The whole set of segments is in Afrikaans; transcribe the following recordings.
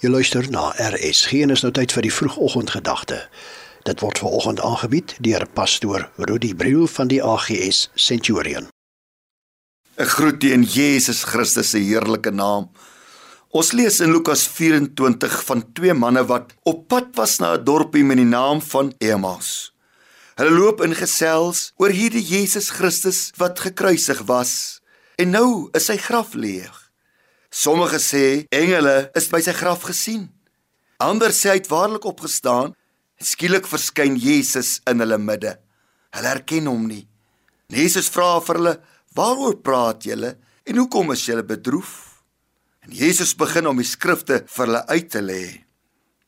Jy luister na RSG en is nou tyd vir die vroegoggendgedagte. Dit word veraloggend aangebied deur pastoor Rudy Briel van die AGS Centurion. 'n Groet in Jesus Christus se heerlike naam. Ons lees in Lukas 24 van twee manne wat op pad was na 'n dorpie met die naam van Emmaus. Hulle loop in gesels oor hierdie Jesus Christus wat gekruisig was en nou is sy graf leeg. Sommige sê engele is by sy graf gesien. Ander sê hy het waarlik opgestaan. Skielik verskyn Jesus in hulle midde. Hulle herken hom nie. Jesus vra vir hulle: "Waaroor praat julle en hoekom is julle bedroef?" En Jesus begin om die skrifte vir hulle uit te lê.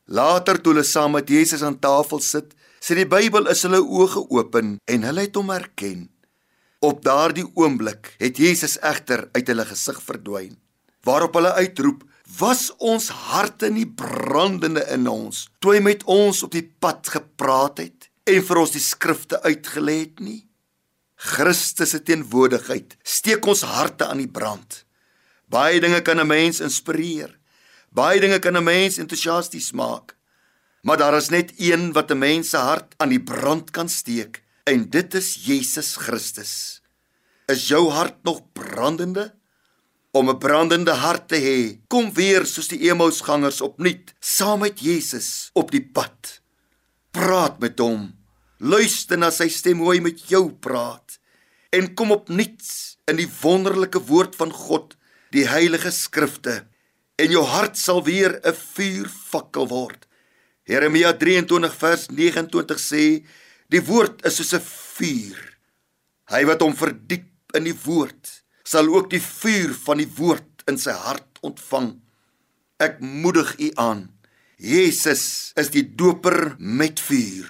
Later toe hulle saam met Jesus aan tafel sit, sê die Bybel is hulle oë geopen en hulle het hom herken. Op daardie oomblik het Jesus egter uit hulle gesig verdwyn waarop hulle uitroep: "Was ons harte nie brandende in ons toe hy met ons op die pad gepraat het en vir ons die skrifte uitgelê het nie?" Christus se teenwoordigheid steek ons harte aan die brand. Baie dinge kan 'n mens inspireer. Baie dinge kan 'n mens entoesiasties maak. Maar daar is net een wat 'n mens se hart aan die brand kan steek, en dit is Jesus Christus. Is jou hart nog brandende? Om 'n brandende hart te hê. Kom weer soos die Emmausgangers opnuut saam met Jesus op die pad. Praat met hom. Luister na sy stem hoe hy met jou praat en kom opnuut in die wonderlike woord van God, die heilige skrifte en jou hart sal weer 'n vuurvakkel word. Jeremia 23 vers 29 sê die woord is soos 'n vuur. Hy wat hom verdiep in die woord sal ook die vuur van die woord in sy hart ontvang. Ek moedig u aan. Jesus is die doper met vuur.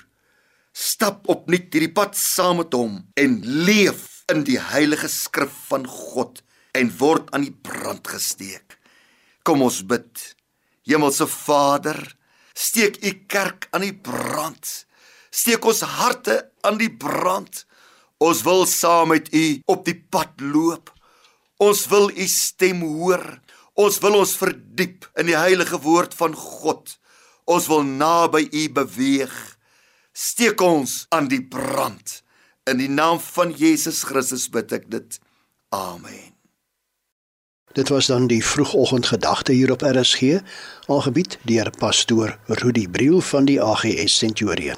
Stap opnuut hierdie pad saam met hom en leef in die heilige skrif van God en word aan die brand gesteek. Kom ons bid. Hemelse Vader, steek u kerk aan die brand. Steek ons harte aan die brand. Ons wil saam met u op die pad loop. Ons wil u stem hoor. Ons wil ons verdiep in die heilige woord van God. Ons wil naby u beweeg. Steek ons aan die brand. In die naam van Jesus Christus bid ek dit. Amen. Dit was dan die vroegoggendgedagte hier op RSG, aangebied deur pastoor Rudy Briel van die AGS Centurion.